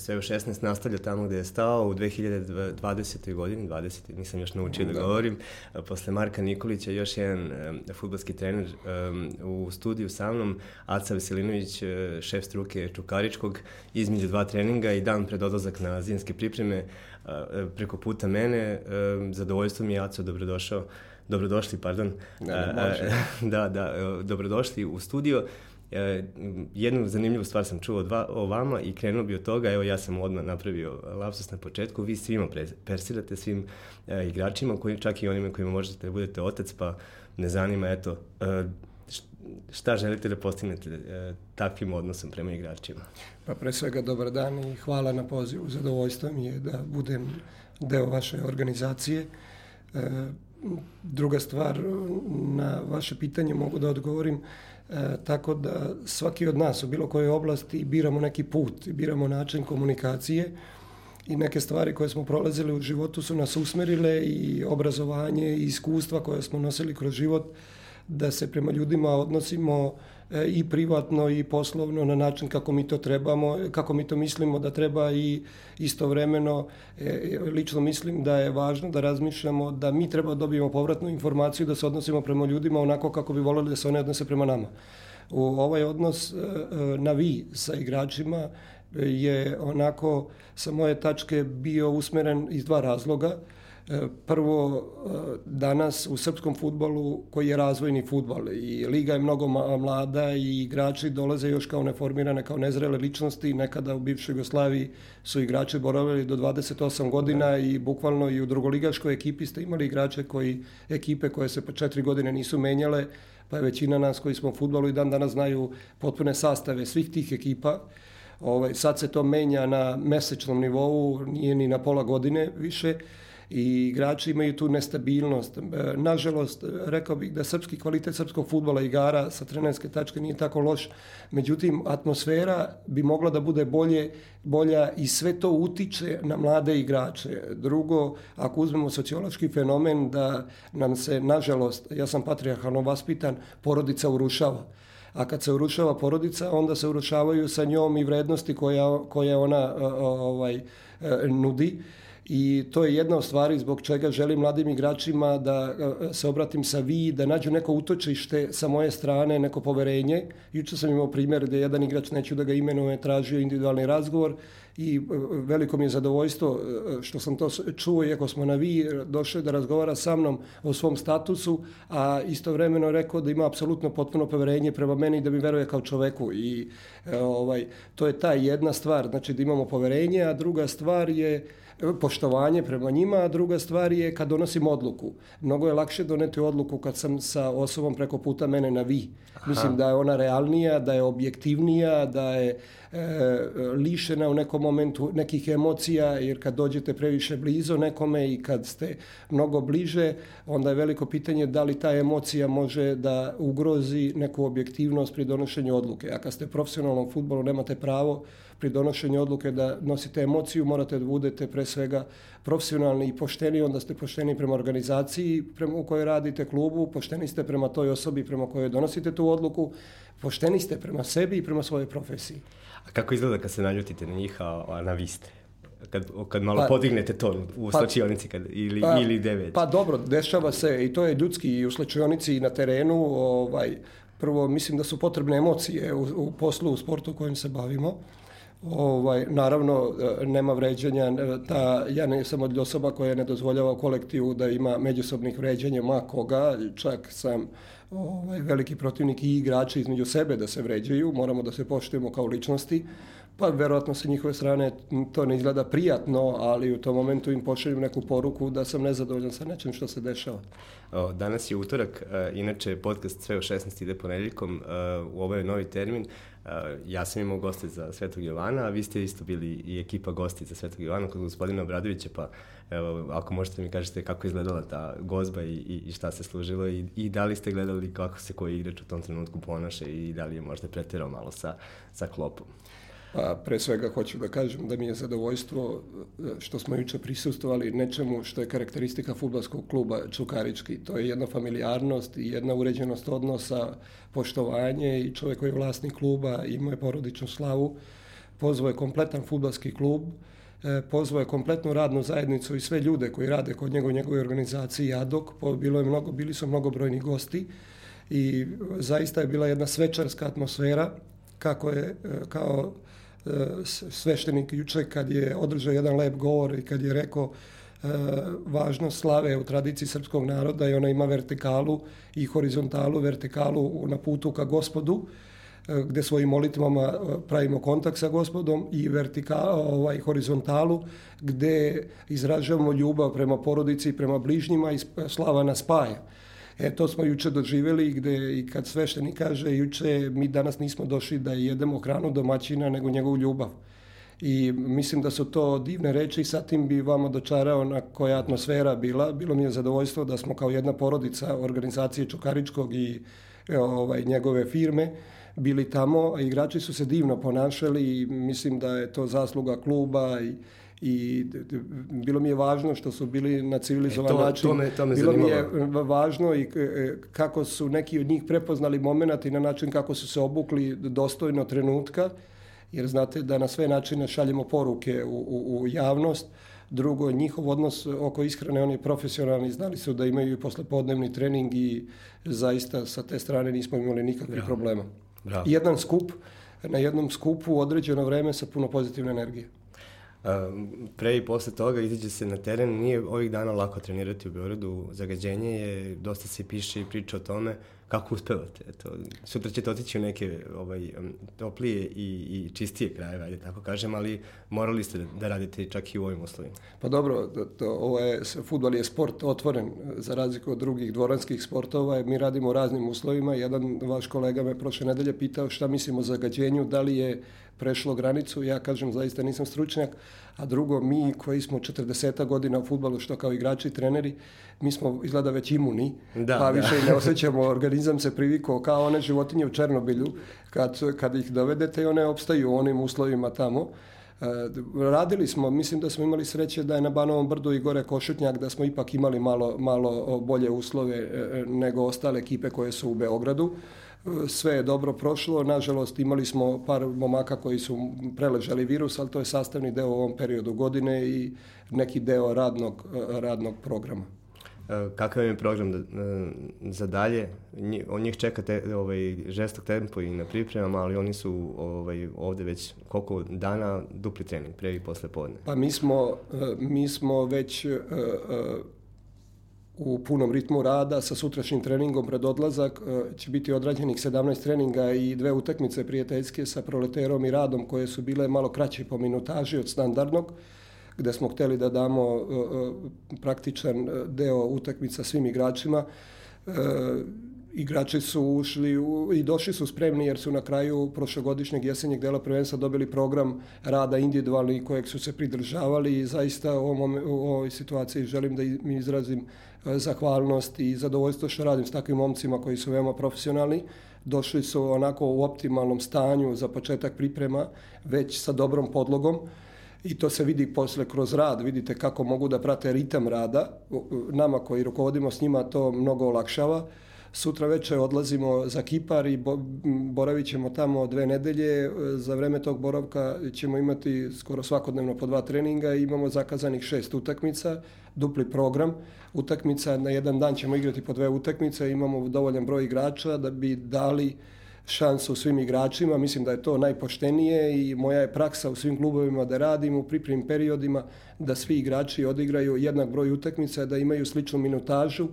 sve u 16 nastavlja tamo gde je stao u 2020. godini, 20. nisam još naučio da, da govorim, posle Marka Nikolića još jedan um, futbalski trener um, u studiju sa mnom, Aca Veselinović, šef struke Čukaričkog, između dva treninga i dan pred odlazak na zimske pripreme uh, preko puta mene, um, zadovoljstvo mi je Aco dobrodošao, dobrodošli, pardon. Da, da, da, da, dobrodošli u studio. E, jednu zanimljivu stvar sam čuo dva, o vama i krenuo bi od toga, evo ja sam odmah napravio lapsus na početku, vi svima persirate, svim e, igračima, koji, čak i onima kojima možete da budete otac, pa ne zanima, eto, e, šta želite da postignete e, takvim odnosom prema igračima? Pa pre svega dobar dan i hvala na pozivu. Zadovoljstvo mi je da budem deo vaše organizacije. E, druga stvar, na vaše pitanje mogu da odgovorim E, tako da svaki od nas u bilo kojoj oblasti biramo neki put, biramo način komunikacije i neke stvari koje smo prolazili u životu su nas usmerile i obrazovanje i iskustva koje smo nosili kroz život da se prema ljudima odnosimo e, i privatno i poslovno na način kako mi to trebamo, kako mi to mislimo da treba i istovremeno e, lično mislim da je važno da razmišljamo da mi treba da dobijemo povratnu informaciju da se odnosimo prema ljudima onako kako bi voleli da se one odnose prema nama. U ovaj odnos e, na vi sa igračima je onako sa moje tačke bio usmeren iz dva razloga. E, prvo, e, danas u srpskom futbolu, koji je razvojni futbol i liga je mnogo mlada i igrači dolaze još kao neformirane, kao nezrele ličnosti. Nekada u bivšoj Jugoslaviji su igrači boravili do 28 godina i bukvalno i u drugoligaškoj ekipi ste imali igrače koji, ekipe koje se po četiri godine nisu menjale, pa je većina nas koji smo u futbolu i dan danas znaju potpune sastave svih tih ekipa. Ovaj, sad se to menja na mesečnom nivou, nije ni na pola godine više i igrači imaju tu nestabilnost. E, nažalost, rekao bih da srpski kvalitet srpskog futbola igara sa trenerske tačke nije tako loš, međutim, atmosfera bi mogla da bude bolje, bolja i sve to utiče na mlade igrače. Drugo, ako uzmemo sociološki fenomen da nam se, nažalost, ja sam patriarhalno vaspitan, porodica urušava a kad se urušava porodica, onda se urušavaju sa njom i vrednosti koja, koja ona ovaj, e, nudi i to je jedna od stvari zbog čega želim mladim igračima da e, se obratim sa vi, da nađu neko utočište sa moje strane, neko poverenje. Juče sam imao primjer gde jedan igrač, neću da ga imenuje, tražio individualni razgovor i e, veliko mi je zadovoljstvo e, što sam to čuo, iako smo na vi došli da razgovara sa mnom o svom statusu, a istovremeno rekao da ima apsolutno potpuno poverenje prema meni i da mi veruje kao čoveku i ovaj, to je ta jedna stvar, znači da imamo poverenje, a druga stvar je poštovanje prema njima, a druga stvar je kad donosim odluku. Mnogo je lakše doneti odluku kad sam sa osobom preko puta mene na vi. Aha. Mislim da je ona realnija, da je objektivnija, da je e, lišena u nekom momentu nekih emocija, jer kad dođete previše blizo nekome i kad ste mnogo bliže, onda je veliko pitanje da li ta emocija može da ugrozi neku objektivnost pri donošenju odluke. A kad ste u profesionalnom futbolu nemate pravo pri donošenju odluke da nosite emociju, morate da budete pre svega profesionalni i pošteni, onda ste pošteni prema organizaciji prema, u kojoj radite klubu, pošteni ste prema toj osobi prema kojoj donosite tu odluku, pošteni ste prema sebi i prema svojoj profesiji. A kako izgleda kad se naljutite na njih, a, a na vi ste? kad, kad malo pa, podignete ton u pa, slačionici kad, ili, pa, ili devet. Pa dobro, dešava se i to je ljudski i u slačionici i na terenu. Ovaj, prvo, mislim da su potrebne emocije u, u poslu, u sportu u kojem se bavimo. Ovaj, naravno, e, nema vređanja, e, ta, ja ne sam od osoba koja ne dozvoljava kolektivu da ima međusobnih vređanja ma koga, čak sam ovaj, veliki protivnik i igrači između sebe da se vređaju, moramo da se poštujemo kao ličnosti, pa verovatno sa njihove strane to ne izgleda prijatno, ali u tom momentu im pošaljem neku poruku da sam nezadovoljan sa nečim što se dešava. O, danas je utorak, uh, inače podcast sve u 16 ide ponedeljkom, u ovo je novi termin, ja sam imao goste za Svetog Jovana, a vi ste isto bili i ekipa gosti za Svetog Jovana kod gospodina Obradovića, pa evo, ako možete mi kažete kako izgledala ta gozba i, i, i šta se služilo i, i da li ste gledali kako se koji igrač u tom trenutku ponaša i da li je možda preterao malo sa, sa klopom. Pa, pre svega hoću da kažem da mi je zadovoljstvo e, što smo juče prisustovali nečemu što je karakteristika futbolskog kluba Čukarički. To je jedna familijarnost i jedna uređenost odnosa, poštovanje i čovjek koji je vlasnik kluba ima je porodičnu slavu pozvao je kompletan futbalski klub, e, pozvao je kompletnu radnu zajednicu i sve ljude koji rade kod njega u njegovoj organizaciji Jadok, bilo je mnogo, bili su mnogobrojni gosti i zaista je bila jedna svečarska atmosfera kako je kao sveštenik juče kad je održao jedan lep govor i kad je rekao E, važnost slave u tradiciji srpskog naroda i ona ima vertikalu i horizontalu, vertikalu na putu ka gospodu, e, gde svojim molitvama e, pravimo kontakt sa gospodom i vertikalu, ovaj, horizontalu gde izražavamo ljubav prema porodici, prema bližnjima i slava nas spaja. E, to smo juče doživjeli gde i kad sveštenik kaže juče mi danas nismo došli da jedemo hranu domaćina nego njegovu ljubav i mislim da su to divne reči i sa tim bi vama dočarao na koja atmosfera bila. Bilo mi je zadovoljstvo da smo kao jedna porodica organizacije Čukaričkog i e, ovaj, njegove firme bili tamo, igrači su se divno ponašali i mislim da je to zasluga kluba i i bilo mi je važno što su bili na civilizovan e, to, način. To me, to me bilo zanimalo. mi je važno i e, kako su neki od njih prepoznali moment i na način kako su se obukli dostojno trenutka jer znate da na sve načine šaljemo poruke u, u, u javnost. Drugo, njihov odnos oko ishrane, oni profesionalni, znali su da imaju i poslepodnevni trening i zaista sa te strane nismo imali nikakvih Bravo. problema. Bravo. Jedan skup, na jednom skupu određeno vreme sa puno pozitivne energije. Pre i posle toga izađe se na teren, nije ovih dana lako trenirati u Beogradu, zagađenje je, dosta se piše i priča o tome, kako uspevate? Eto, sutra ćete otići u neke ovaj, toplije i, i čistije krajeve, ajde tako kažem, ali morali ste da radite čak i u ovim uslovima. Pa dobro, to, ovo je, futbol je sport otvoren za razliku od drugih dvoranskih sportova. Mi radimo u raznim uslovima. Jedan vaš kolega me prošle nedelje pitao šta mislimo o zagađenju, da li je prešlo granicu. Ja kažem, zaista nisam stručnjak. A drugo, mi koji smo 40 godina u futbalu, što kao igrači i treneri, mi smo izgleda već imuni, da, pa više da. ne osjećamo, organizam se privikao kao one životinje u Černobilju, kad, kad ih dovedete i one opstaju u onim uslovima tamo. E, radili smo, mislim da smo imali sreće da je na Banovom brdu i gore Košutnjak, da smo ipak imali malo, malo bolje uslove e, nego ostale ekipe koje su u Beogradu sve je dobro prošlo. Nažalost, imali smo par momaka koji su preležali virus, ali to je sastavni deo u ovom periodu godine i neki deo radnog, radnog programa. E, kakav je program e, za dalje? On njih čeka te, ovaj, žestok tempo i na pripremama, ali oni su ovaj, ovde već koliko dana dupli trening, pre i posle podne. Pa mi smo, e, mi smo već u punom ritmu rada sa sutrašnjim treningom pred odlazak e, će biti odrađenih 17 treninga i dve utakmice prijateljske sa proleterom i radom koje su bile malo kraće po minutaži od standardnog gde smo hteli da damo e, e, praktičan deo utakmica svim igračima. Igrači su ušli u, i došli su spremni jer su na kraju prošlogodišnjeg jesenjeg dela prvenstva dobili program rada individualni kojeg su se pridržavali i zaista u, ovom, u ovoj situaciji želim da mi izrazim zahvalnost i zadovoljstvo što radim s takvim momcima koji su veoma profesionalni. Došli su onako u optimalnom stanju za početak priprema, već sa dobrom podlogom i to se vidi posle kroz rad, vidite kako mogu da prate ritam rada. Nama koji rukovodimo s njima to mnogo olakšava. Sutra večer odlazimo za Kipar i bo, boravit ćemo tamo dve nedelje. Za vreme tog boravka ćemo imati skoro svakodnevno po dva treninga i imamo zakazanih šest utakmica, dupli program. Utakmica, na jedan dan ćemo igrati po dve utakmice, imamo dovoljan broj igrača da bi dali šansu svim igračima. Mislim da je to najpoštenije i moja je praksa u svim klubovima da radim u pripremnim periodima da svi igrači odigraju jednak broj utakmica, da imaju sličnu minutažu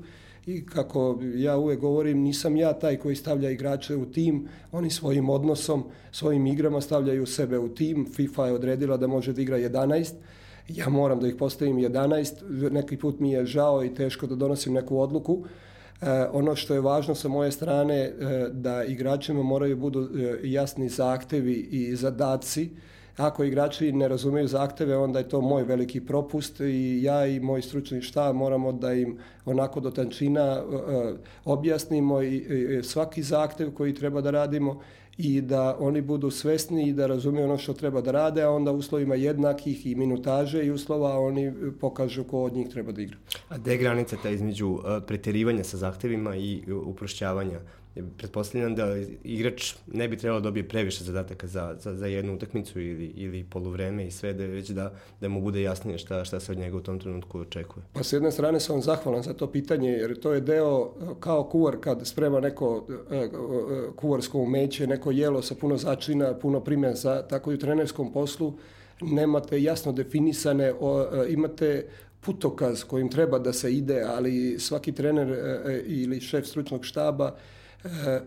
i kako ja uvek govorim, nisam ja taj koji stavlja igrače u tim, oni svojim odnosom, svojim igrama stavljaju sebe u tim. FIFA je odredila da može da igra 11, ja moram da ih postavim 11, neki put mi je žao i teško da donosim neku odluku. E, ono što je važno sa moje strane e, da igračima moraju budu e, jasni zahtevi i zadaci Ako igrači ne razumeju zahteve, onda je to moj veliki propust i ja i moj stručni štab moramo da im onako do tančina uh, objasnimo i, svaki zahtev koji treba da radimo i da oni budu svesni i da razumiju ono što treba da rade, a onda uslovima jednakih i minutaže i uslova oni pokažu ko od njih treba da igra. A gde je granica ta između preterivanja sa zahtevima i uprošćavanja? Pretpostavljam da igrač ne bi trebalo da dobije previše zadataka za, za, za jednu utakmicu ili, ili poluvreme i sve, da već da, da mu bude jasnije šta, šta se od njega u tom trenutku očekuje. Pa s jedne strane sam zahvalan za to pitanje, jer to je deo kao kuvar kad sprema neko e, e, kuvarsko umeće, neko jelo sa puno začina, puno primjesa, tako i u trenerskom poslu nemate jasno definisane, imate putokaz kojim treba da se ide, ali svaki trener ili šef stručnog štaba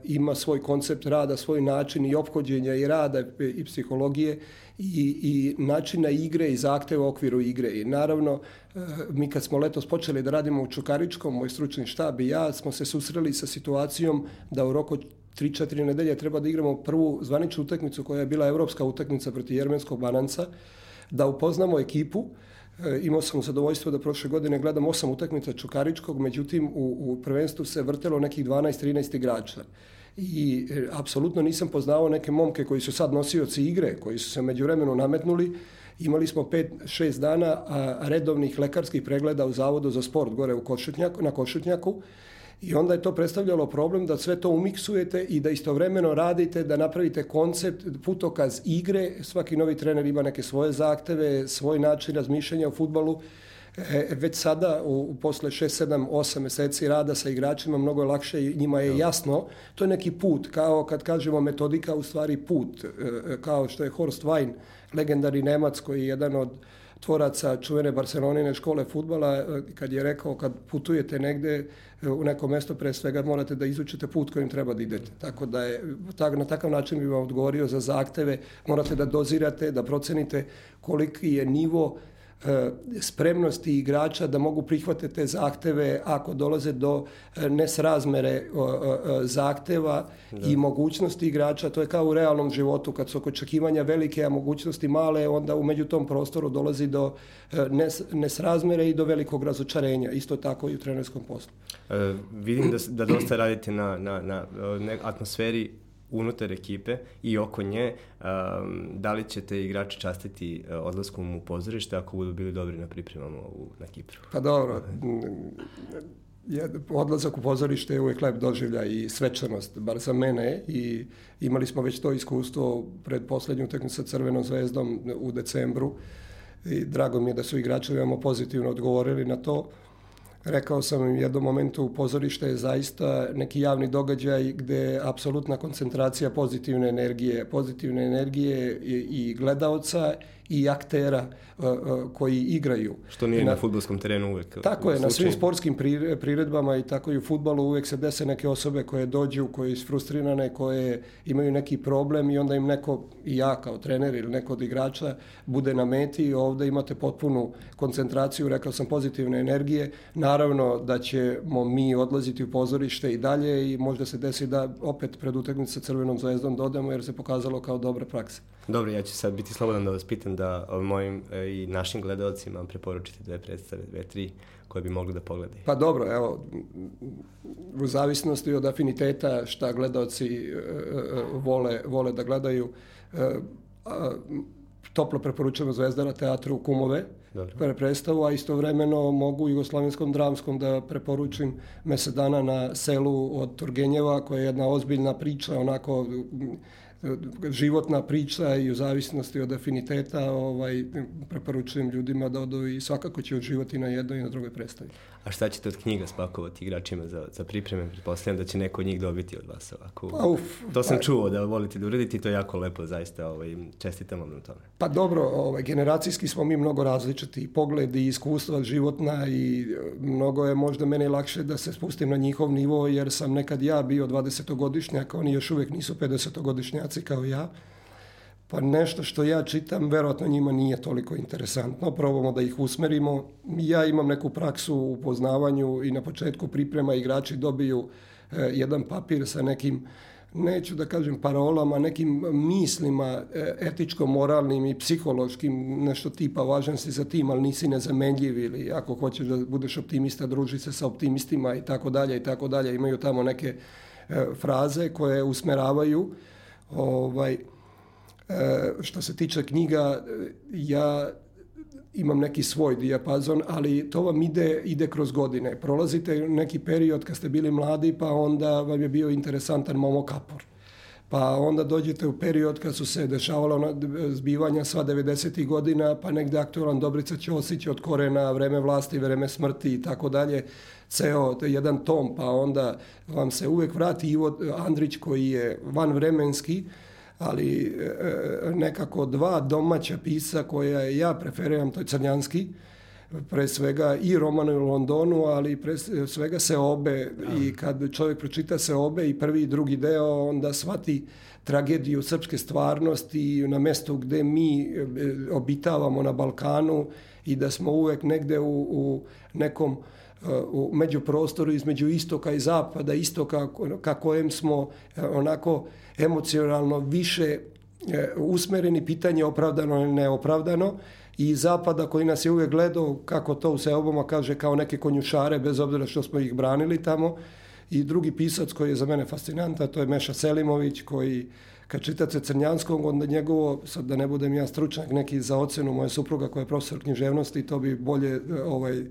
ima svoj koncept rada, svoj način i ophođenja i rada i psihologije i, i načina igre i zahteva u okviru igre. I naravno, e, mi kad smo letos počeli da radimo u Čukaričkom, moj stručni štab i ja smo se susreli sa situacijom da u roku 3-4 nedelje treba da igramo prvu zvaničnu utakmicu koja je bila evropska utakmica protiv Jermenskog Bananca, da upoznamo ekipu, imao sam zadovoljstvo da prošle godine gledam osam utakmica Čukaričkog, međutim u, u prvenstvu se vrtelo nekih 12-13 igrača. I e, apsolutno nisam poznao neke momke koji su sad nosioci igre, koji su se među vremenu nametnuli. Imali smo 5-6 dana a, redovnih lekarskih pregleda u Zavodu za sport gore u Košutnjaku, na Košutnjaku I onda je to predstavljalo problem da sve to umiksujete i da istovremeno radite, da napravite koncept, putokaz igre. Svaki novi trener ima neke svoje zahteve, svoj način razmišljanja o futbalu. E, već sada, u, u posle 6, 7, 8 meseci rada sa igračima, mnogo je lakše i njima je jasno. To je neki put, kao kad kažemo metodika, u stvari put. E, e kao što je Horst Wein, legendari Nemac, koji je jedan od tvoraca čuvene Barcelonine škole futbala, e, kad je rekao kad putujete negde e, u neko mesto, pre svega morate da izučite put kojim treba da idete. Tako da je, tak, na takav način bi vam odgovorio za zahteve, morate da dozirate, da procenite koliki je nivo spremnosti igrača da mogu prihvatiti te zahteve ako dolaze do e, nesrazmere zahteva da. i mogućnosti igrača. To je kao u realnom životu, kad su očekivanja velike, a mogućnosti male, onda umeđu tom prostoru dolazi do e, nes, nesrazmere i do velikog razočarenja. Isto tako i u trenerskom poslu. E, vidim da, da dosta radite na, na, na atmosferi unutar ekipe i oko nje, um, da li ćete igrači častiti uh, odlaskom u pozorište ako budu bili dobri na pripremama u, na Kipru? Pa dobro, je, odlazak u pozorište je uvijek lep doživlja i svečanost, bar za mene i imali smo već to iskustvo pred poslednju utakmicu sa Crvenom zvezdom u decembru i drago mi je da su igrači veoma pozitivno odgovorili na to. Rekao sam u jednom momentu pozorište je zaista neki javni događaj gde je apsolutna koncentracija pozitivne energije, pozitivne energije i, i gledaoca i aktera uh, uh, koji igraju. Što nije na, na futbolskom terenu uvek. Tako je, na svim sportskim priredbama i tako i u futbalu uvek se dese neke osobe koje dođu, koje su frustrirane, koje imaju neki problem i onda im neko, i ja kao trener ili neko od igrača, bude na meti i ovde imate potpunu koncentraciju, rekao sam, pozitivne energije. Naravno da ćemo mi odlaziti u pozorište i dalje i možda se desi da opet pred utakmicu sa Crvenom zvezdom dodamo jer se pokazalo kao dobra praksa. Dobro, ja ću sad biti slobodan da vas pitam da mojim e, i našim gledalcima preporučite dve predstave, dve, tri, koje bi mogli da pogledaju. Pa dobro, evo, u zavisnosti od afiniteta šta gledalci e, e, vole, vole da gledaju, toplo preporučujemo Zvezdara teatru Kumove, Dobro. predstavu, a istovremeno mogu Jugoslavenskom dramskom da preporučim mesec dana na selu od Turgenjeva, koja je jedna ozbiljna priča, onako životna priča i u zavisnosti od afiniteta ovaj, preporučujem ljudima da odu i svakako će uživati na jednoj i na drugoj predstavi. A šta ćete od knjiga spakovati igračima za, za pripreme? Pretpostavljam da će neko od njih dobiti od vas ovako. Pa, uf, to sam pa, čuo da volite da uradite i to je jako lepo, zaista ovaj, čestitam vam na tome. Pa dobro, ovaj, generacijski smo mi mnogo različiti, pogledi, iskustva životna i e, mnogo je možda mene lakše da se spustim na njihov nivo jer sam nekad ja bio 20-godišnjak, oni još uvek nisu 50-godišnjaci kao ja. Pa nešto što ja čitam, verovatno njima nije toliko interesantno. Probamo da ih usmerimo. Ja imam neku praksu u poznavanju i na početku priprema igrači dobiju e, jedan papir sa nekim neću da kažem parolama, nekim mislima e, etičko-moralnim i psihološkim, nešto tipa važan si za tim, ali nisi nezamenljiv ili ako hoćeš da budeš optimista, druži se sa optimistima i tako dalje i tako dalje. Imaju tamo neke e, fraze koje usmeravaju Ovaj, što se tiče knjiga, ja imam neki svoj dijapazon, ali to vam ide, ide kroz godine. Prolazite neki period kad ste bili mladi, pa onda vam je bio interesantan Momo Kapor. Pa onda dođete u period kad su se dešavala zbivanja sva 90. godina, pa negde aktualan Dobrica Ćosić od korena, vreme vlasti, vreme smrti i tako dalje. Ceo jedan tom, pa onda vam se uvek vrati Ivo Andrić koji je vanvremenski, ali e, e, nekako dva domaća pisa koja ja preferiram, to je Crnjanski, pre svega i romanu u Londonu, ali pre svega se obe i kad čovjek pročita se obe i prvi i drugi deo, onda shvati tragediju srpske stvarnosti na mestu gde mi e, obitavamo na Balkanu i da smo uvek negde u, u nekom u međuprostoru između istoka i zapada, istoka ka kojem smo onako emocionalno više e, usmereni, pitanje opravdano ili neopravdano i zapada koji nas je uvijek gledao, kako to u Seobama kaže, kao neke konjušare, bez obzira što smo ih branili tamo. I drugi pisac koji je za mene fascinanta, to je Meša Selimović, koji kad čitate Crnjanskog, onda njegovo, sad da ne budem ja stručnjak neki za ocenu moje supruga koja je profesor književnosti, to bi bolje e, ovaj,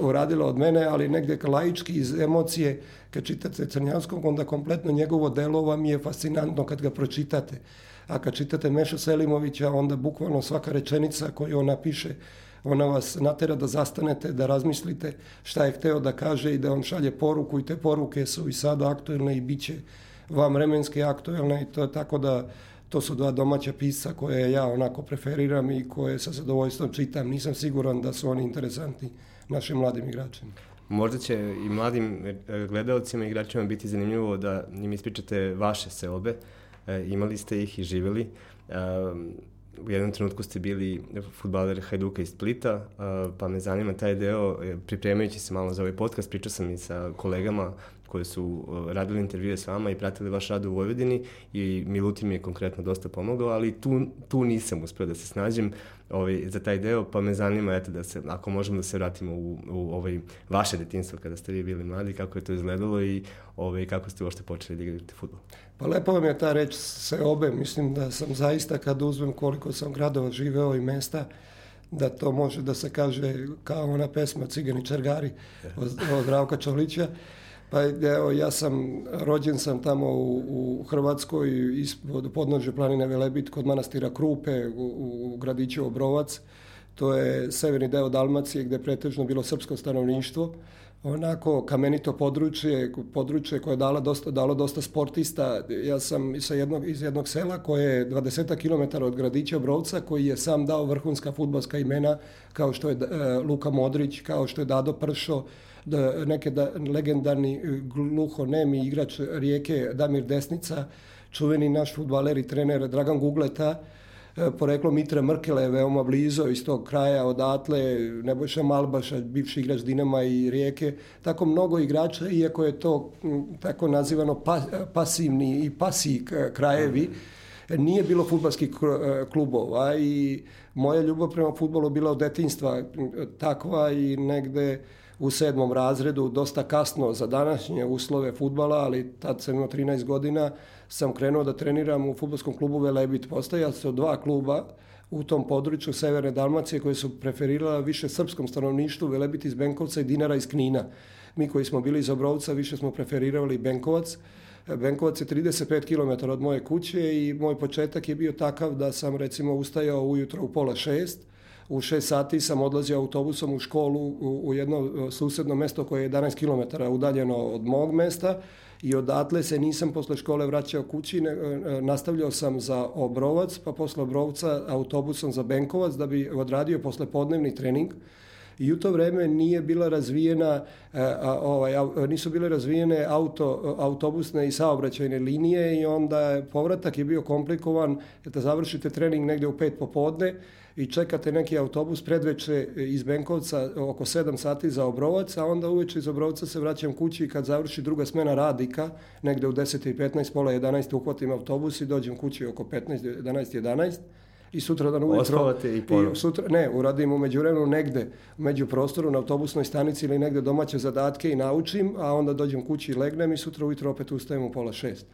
uradila od mene, ali negdje laički iz emocije, kad čitate Crnjanskog, onda kompletno njegovo delo vam je fascinantno kad ga pročitate. A kad čitate Meša Selimovića, onda bukvalno svaka rečenica koju on napiše, ona vas natera da zastanete, da razmislite šta je hteo da kaže i da on šalje poruku i te poruke su i sada aktuelne i bit će vam vremenske aktuelne i to tako da to su dva domaća pisa koje ja onako preferiram i koje sa zadovoljstvom čitam. Nisam siguran da su oni interesantni našim mladim igračima. Možda će i mladim e, gledalcima i igračima biti zanimljivo da im ispričate vaše seobe. E, imali ste ih i živeli. E, u jednom trenutku ste bili futbaler Hajduka iz Splita, pa me zanima taj deo, pripremajući se malo za ovaj podcast, pričao sam i sa kolegama koji su uh, radili intervjue s vama i pratili vaš rad u Vojvodini i Milutin mi je konkretno dosta pomogao, ali tu, tu nisam uspio da se snađem ovaj, za taj deo, pa me zanima eto, da se, ako možemo da se vratimo u, u ovaj, vaše detinstvo kada ste vi bili mladi, kako je to izgledalo i ovaj, kako ste uopšte počeli da igrate futbol. Pa lepo vam je ta reč se obe, mislim da sam zaista kad uzmem koliko sam gradova živeo i mesta, da to može da se kaže kao ona pesma Cigani Čergari od, od Zdravka Čolića. Pa evo, ja sam, rođen sam tamo u, u Hrvatskoj, ispod podnožje planine Velebit, kod manastira Krupe, u, u gradiću Obrovac. To je severni deo Dalmacije gde pretežno bilo srpsko stanovništvo. Onako kamenito područje, područje koje je dalo dosta, dalo dosta sportista. Ja sam sa jednog, iz jednog sela koje je 20 km od gradića Obrovca, koji je sam dao vrhunska futbalska imena, kao što je e, Luka Modrić, kao što je Dado Pršo, da neke da, legendarni e, gluho-nemi igrač Rijeke Damir Desnica, čuveni naš futbaler i trener Dragan Gugleta, e, poreklo Mitra Mrkele je veoma blizo iz tog kraja odatle, Nebojša Malbaša, bivši igrač Dinama i Rijeke, tako mnogo igrača, iako je to tako nazivano pa, pasivni i pasi krajevi, nije bilo futbalskih e, klubova. I moja ljubav prema futbolu bila od detinstva takva i negde u sedmom razredu, dosta kasno za današnje uslove futbala, ali tad sam imao 13 godina, sam krenuo da treniram u futbolskom klubu Velebit. Postojali su dva kluba u tom području Severne Dalmacije koje su preferirala više srpskom stanovništvu, Velebit iz Benkovca i Dinara iz Knina. Mi koji smo bili iz Obrovca više smo preferirali Benkovac. Benkovac je 35 km od moje kuće i moj početak je bio takav da sam recimo ustajao ujutro u pola šest, u 6 sati sam odlazio autobusom u školu u, u jedno e, susedno mesto koje je 11 km udaljeno od mog mesta i odatle se nisam posle škole vraćao kući, ne, e, nastavljao sam za Obrovac, pa posle Obrovca autobusom za Benkovac da bi odradio posle podnevni trening i u to vreme nije bila razvijena e, ovaj, nisu bile razvijene auto, autobusne i saobraćajne linije i onda povratak je bio komplikovan da završite trening negde u pet popodne i čekate neki autobus predveče iz Benkovca oko 7 sati za Obrovac, a onda uveče iz Obrovca se vraćam kući kad završi druga smena radika, negde u 10 i 15, pola 11 uhvatim autobus i dođem kući oko 15, 11, 11 i sutra dan ujutro i, i sutra ne uradim u međuvremenu negde među prostoru na autobusnoj stanici ili negde domaće zadatke i naučim a onda dođem kući i legnem i sutra ujutro opet ustajem u pola šest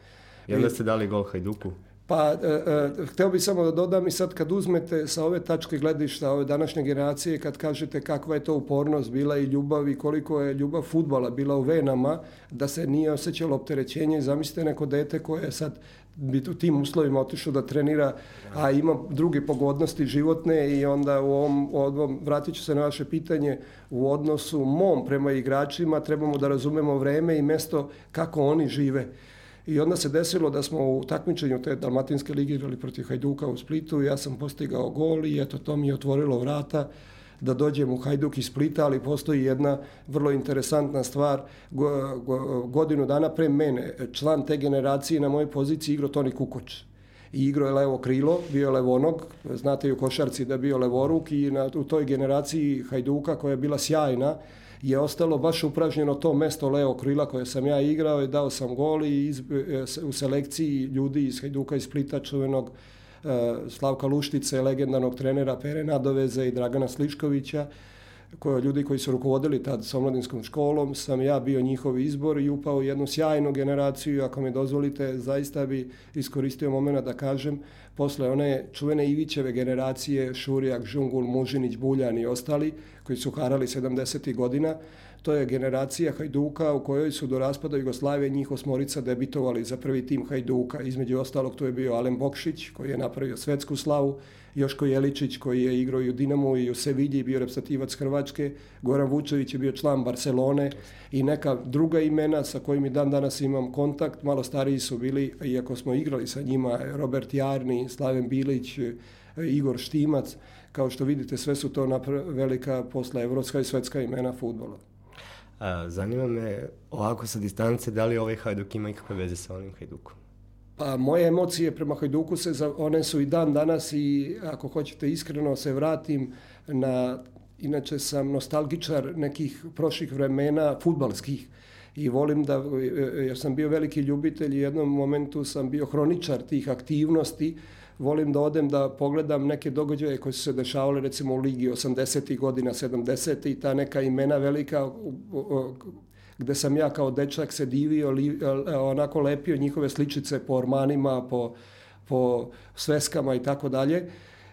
I onda ste dali gol Hajduku? Pa, e, e, hteo bih samo da dodam i sad kad uzmete sa ove tačke gledišta ove današnje generacije, kad kažete kakva je to upornost bila i ljubav i koliko je ljubav futbala bila u venama, da se nije osjećalo opterećenje i zamislite neko dete koje je sad bi u tim uslovima otišao da trenira, a ima druge pogodnosti životne i onda u ovom, ovom vratit ću se na vaše pitanje, u odnosu mom prema igračima trebamo da razumemo vreme i mesto kako oni žive. I onda se desilo da smo u takmičenju te Dalmatinske lige igrali protiv Hajduka u Splitu ja sam postigao gol i eto to mi je otvorilo vrata da dođem u Hajduk iz Splita, ali postoji jedna vrlo interesantna stvar. Godinu dana pre mene, član te generacije na mojoj poziciji igrao Toni Kukoč. I igrao je levo krilo, bio je levonog, znate i u košarci da bio levoruk i na, u toj generaciji Hajduka koja je bila sjajna, je ostalo baš upražnjeno to mesto leo krila koje sam ja igrao i dao sam gol i iz, e, u selekciji ljudi iz Hajduka iz Splita čuvenog Slavka Luštice, legendarnog trenera Pere Nadoveze i Dragana Sliškovića, koje ljudi koji su rukovodili tad sa omladinskom školom, sam ja bio njihov izbor i upao u jednu sjajnu generaciju, ako mi dozvolite, zaista bi iskoristio momena da kažem, posle one čuvene Ivićeve generacije, Šurijak, Žungul, Mužinić, Buljan i ostali, koji su harali 70. godina, to je generacija Hajduka u kojoj su do raspada Jugoslavije njih osmorica debitovali za prvi tim Hajduka. Između ostalog tu je bio Alen Bokšić koji je napravio svetsku slavu, Joško Jeličić koji je igrao i u Dinamu i u Sevilji i bio reprezentativac Hrvačke, Goran Vučević je bio član Barcelone i neka druga imena sa kojimi dan danas imam kontakt, malo stariji su bili, iako smo igrali sa njima, Robert Jarni, Slaven Bilić, Igor Štimac, kao što vidite sve su to velika posla evropska i svetska imena futbola. A, zanima me ovako sa distance, da li ovaj Hajduk ima ikakve veze sa onim Hajdukom? Pa moje emocije prema Hajduku se, one su i dan danas i ako hoćete iskreno se vratim na, inače sam nostalgičar nekih prošlih vremena futbalskih i volim da, jer sam bio veliki ljubitelj i u jednom momentu sam bio hroničar tih aktivnosti, volim da odem da pogledam neke događaje koje su se dešavale recimo u ligi 80. godina, 70. i ta neka imena velika gde sam ja kao dečak se divio, li, onako lepio njihove sličice po ormanima, po, po sveskama i tako dalje.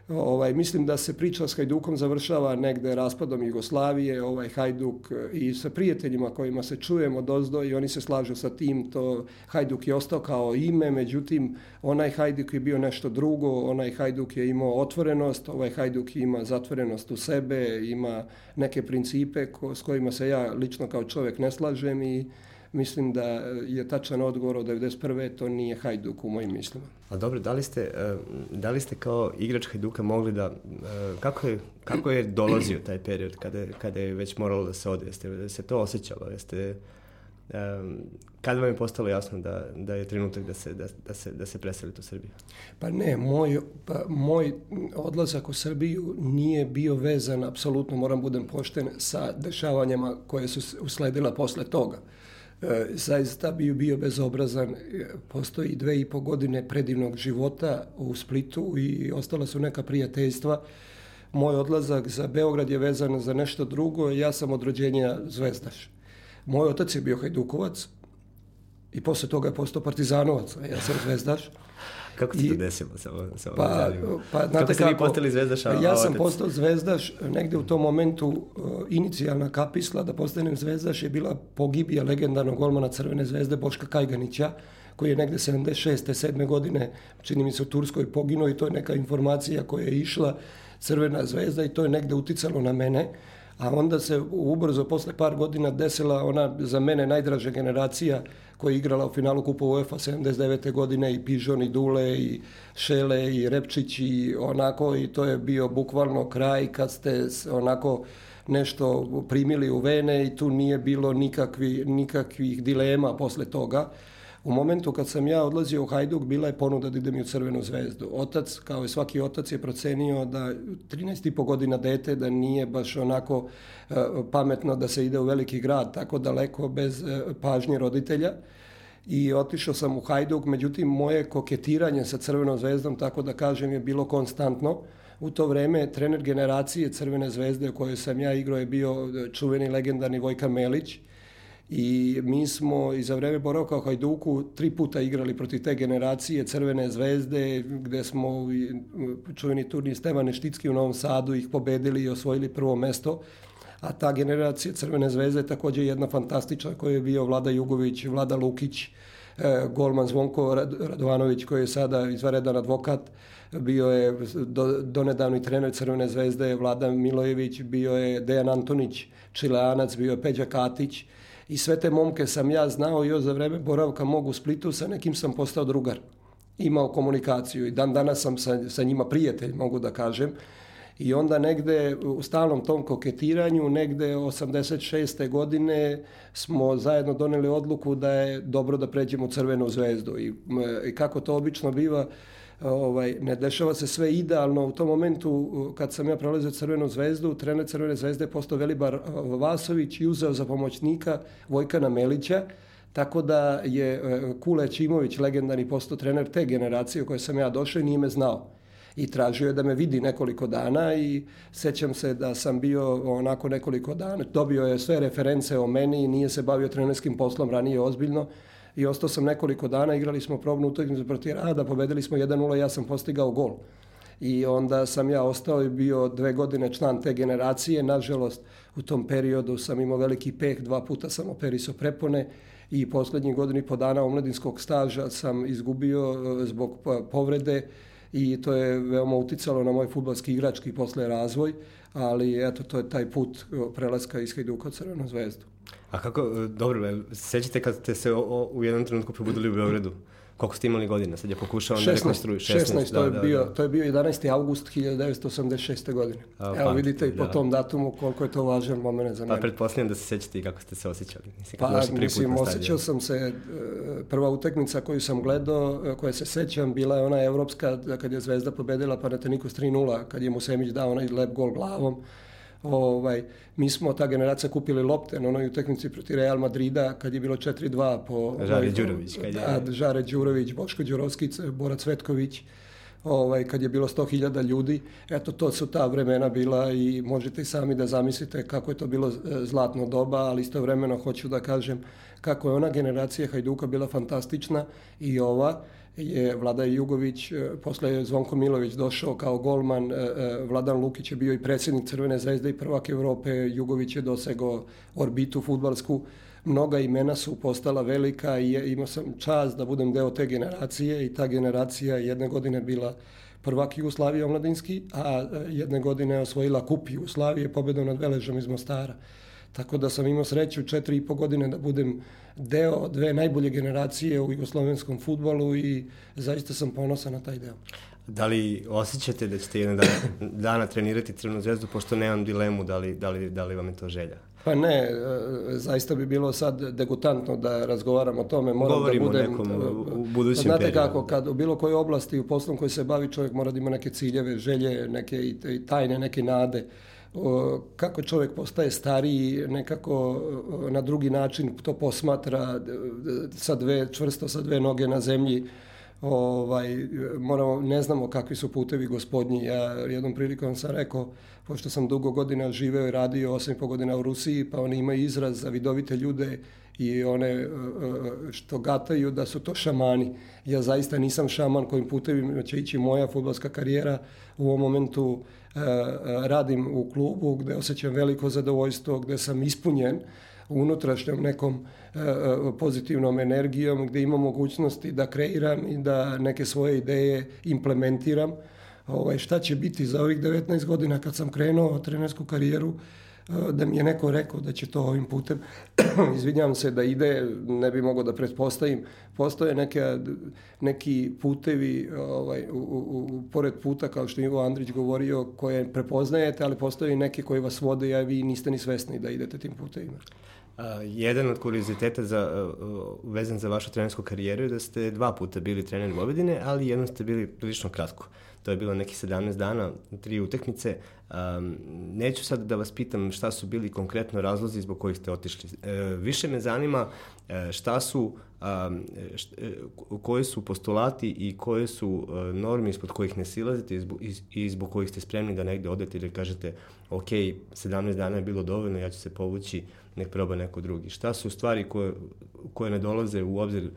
Ovaj, mislim da se priča s Hajdukom završava negde raspadom Jugoslavije, ovaj Hajduk i sa prijateljima kojima se čujemo dozdo i oni se slažu sa tim, to Hajduk je ostao kao ime, međutim onaj Hajduk je bio nešto drugo, onaj Hajduk je imao otvorenost, ovaj Hajduk ima zatvorenost u sebe, ima neke principe ko, s kojima se ja lično kao čovjek ne slažem i mislim da je tačan odgovor od 91. to nije Hajduk u mojim mislima. A dobro, da li ste, e, da li ste kao igrač Hajduka mogli da, e, kako je, kako je dolazio taj period kada, kada je već moralo da se ode, jeste da se to osjećalo, jeste, um, kada vam je postalo jasno da, da je trenutak da se, da, da se, da se preselite u Srbiju? Pa ne, moj, pa moj odlazak u Srbiju nije bio vezan, apsolutno moram budem pošten, sa dešavanjama koje su usledila posle toga. Uh, E, zaista bi bio bezobrazan. E, postoji dve i po godine predivnog života u Splitu i ostala su neka prijateljstva. Moj odlazak za Beograd je vezan za nešto drugo. Ja sam od rođenja zvezdaš. Moj otac je bio hajdukovac i posle toga je postao partizanovac, ja sam zvezdaš. Kako se to desilo? Samo, samo pa, pa, znate kako ste vi postali zvezdaš, a Ja sam postao zvezdaš, negde u tom momentu uh, inicijalna kapisla da postanem zvezdaš je bila pogibija legendarnog golmana Crvene zvezde Boška Kajganića, koji je negde 76. 7. godine, čini mi se u Turskoj poginuo i to je neka informacija koja je išla Crvena zvezda i to je negde uticalo na mene. A onda se ubrzo, posle par godina, desila ona za mene najdraža generacija koja je igrala u finalu Kupa UEFA 79. godine i Pižon i Dule i Šele i Repčić i onako i to je bio bukvalno kraj kad ste onako nešto primili u vene i tu nije bilo nikakvi, nikakvih dilema posle toga. U momentu kad sam ja odlazio u Hajduk, bila je ponuda da idem u Crvenu zvezdu. Otac, kao i svaki otac, je procenio da 13,5 godina dete, da nije baš onako uh, pametno da se ide u veliki grad tako daleko bez uh, pažnje roditelja i otišao sam u Hajduk, međutim moje koketiranje sa Crvenom zvezdom, tako da kažem, je bilo konstantno. U to vreme trener generacije Crvene zvezde u kojoj sam ja igrao je bio čuveni legendarni Vojka Melić, i mi smo i za vreme boravka u Hajduku tri puta igrali protiv te generacije Crvene zvezde gde smo čuveni turnir Stevane Šticki u Novom Sadu ih pobedili i osvojili prvo mesto. A ta generacija Crvene zvezde je takođe jedna fantastična koja je bio Vlada Jugović, Vlada Lukić, e, golman Zvonko Radovanović koji je sada izvaredan advokat, bio je do, donedavni trener Crvene zvezde Vlada Milojević, bio je Dejan Antonić, Čileanac, bio je Peđa Katić, i sve te momke sam ja znao još za vreme boravka mogu u Splitu, sa nekim sam postao drugar. Imao komunikaciju i dan danas sam sa, sa njima prijatelj, mogu da kažem. I onda negde u stalnom tom koketiranju, negde 86. godine smo zajedno doneli odluku da je dobro da pređemo u Crvenu zvezdu. I, i kako to obično biva, ovaj, ne dešava se sve idealno. U tom momentu, kad sam ja prelazio Crvenu zvezdu, trener Crvene zvezde je postao Velibar Vasović i uzeo za pomoćnika Vojkana Melića, tako da je e, Kule Čimović, legendarni postao trener te generacije u kojoj sam ja došao i nije me znao i tražio je da me vidi nekoliko dana i sećam se da sam bio onako nekoliko dana, dobio je sve reference o meni i nije se bavio trenerskim poslom ranije ozbiljno i ostao sam nekoliko dana, igrali smo probnu utakmicu protiv Rada, pobedili smo 1-0, ja sam postigao gol. I onda sam ja ostao i bio dve godine član te generacije. Nažalost, u tom periodu sam imao veliki peh, dva puta sam operisao prepone i poslednjih godini po dana omladinskog staža sam izgubio e, zbog povrede i to je veoma uticalo na moj futbalski igrački posle razvoj, ali eto, to je taj put e, prelaska iz Hajduka u Crvenu zvezdu. A kako, e, dobro, sećate kad ste se o, o, u jednom trenutku probudili u Beogradu? Koliko ste imali godina? Sad je pokušao 16, da rekonstruju. 16, 16 to, je da, bio, da. to je bio 11. august 1986. godine. A, Evo vidite i po da. tom datumu koliko je to važan moment za pa mene. Pa pretpostavljam da se sećate i kako ste se osjećali. Mislim, pa mislim, osjećao sam se, e, prva utakmica koju sam gledao, e, koja se sećam, bila je ona evropska, kad je Zvezda pobedila Panathinaikos 3-0, kad je Musemić dao onaj lep gol glavom Ovaj, mi smo ta generacija kupili lopte na onoj utakmici protiv Real Madrida kad je bilo 4-2 po... Žare ovaj, Đurović. Kad je... Da, Žare Đurović, Boško Đurovski, Bora Cvetković ovaj, kad je bilo 100.000 ljudi. Eto, to su ta vremena bila i možete i sami da zamislite kako je to bilo e, zlatno doba, ali istovremeno hoću da kažem kako je ona generacija Hajduka bila fantastična i ova je Vlada Jugović, e, posle je Zvonko Milović došao kao golman, e, e, Vladan Lukić je bio i predsjednik Crvene zvezde i prvak Evrope, Jugović je dosegao orbitu futbalsku, mnoga imena su postala velika i imao sam čast da budem deo te generacije i ta generacija jedne godine bila prvak Jugoslavije omladinski, a jedne godine osvojila kup Jugoslavije pobedom nad Veležom iz Mostara. Tako da sam imao sreću četiri i po godine da budem deo dve najbolje generacije u jugoslovenskom futbolu i zaista sam ponosan na taj deo. Da li osjećate da ćete jedan dana, dana trenirati Crvenu zvezdu, pošto nemam dilemu da li, da, li, da li vam je to želja? Pa ne, e, zaista bi bilo sad degutantno da razgovaram o tome. Moram da Govorimo da budem, nekom u budućem Znate periodu. kako, kad u bilo kojoj oblasti u poslom koji se bavi čovjek mora da ima neke ciljeve, želje, neke i tajne, neke nade kako čovjek postaje stariji, nekako na drugi način to posmatra sa dve, čvrsto sa dve noge na zemlji, ovaj, moramo, ne znamo kakvi su putevi gospodnji. Ja jednom prilikom sam rekao, pošto sam dugo godina živeo i radio, osam i po godina u Rusiji, pa oni imaju izraz za vidovite ljude i one što gataju da su to šamani. Ja zaista nisam šaman kojim putevima će ići moja futbolska karijera. U ovom momentu E, e, radim u klubu gde osjećam veliko zadovoljstvo, gde sam ispunjen unutrašnjom nekom e, pozitivnom energijom, gde imam mogućnosti da kreiram i da neke svoje ideje implementiram. Ovaj, šta će biti za ovih 19 godina kad sam krenuo trenersku karijeru, da mi je neko rekao da će to ovim putem, izvinjam se da ide, ne bi mogao da pretpostavim, postoje neke, neki putevi ovaj, u, u, u, pored puta, kao što je Ivo Andrić govorio, koje prepoznajete, ali postoje neke koji vas vode, a vi niste ni svesni da idete tim putevima. Uh, jedan od kurioziteta za, uh, vezan za vašu trenersku karijeru je da ste dva puta bili trener Vojvodine, ali jednom ste bili prilično kratko. To je bilo neki 17 dana, tri utakmice. Um, neću sad da vas pitam šta su bili konkretno razlozi zbog kojih ste otišli. E, više me zanima e, šta su, um, št, e, koji su postulati i koje su norme ispod kojih ne silazite i zbog, i, kojih ste spremni da negde odete ili kažete ok, 17 dana je bilo dovoljno, ja ću se povući, nek proba neko drugi. Šta su stvari koje, koje ne dolaze u obzir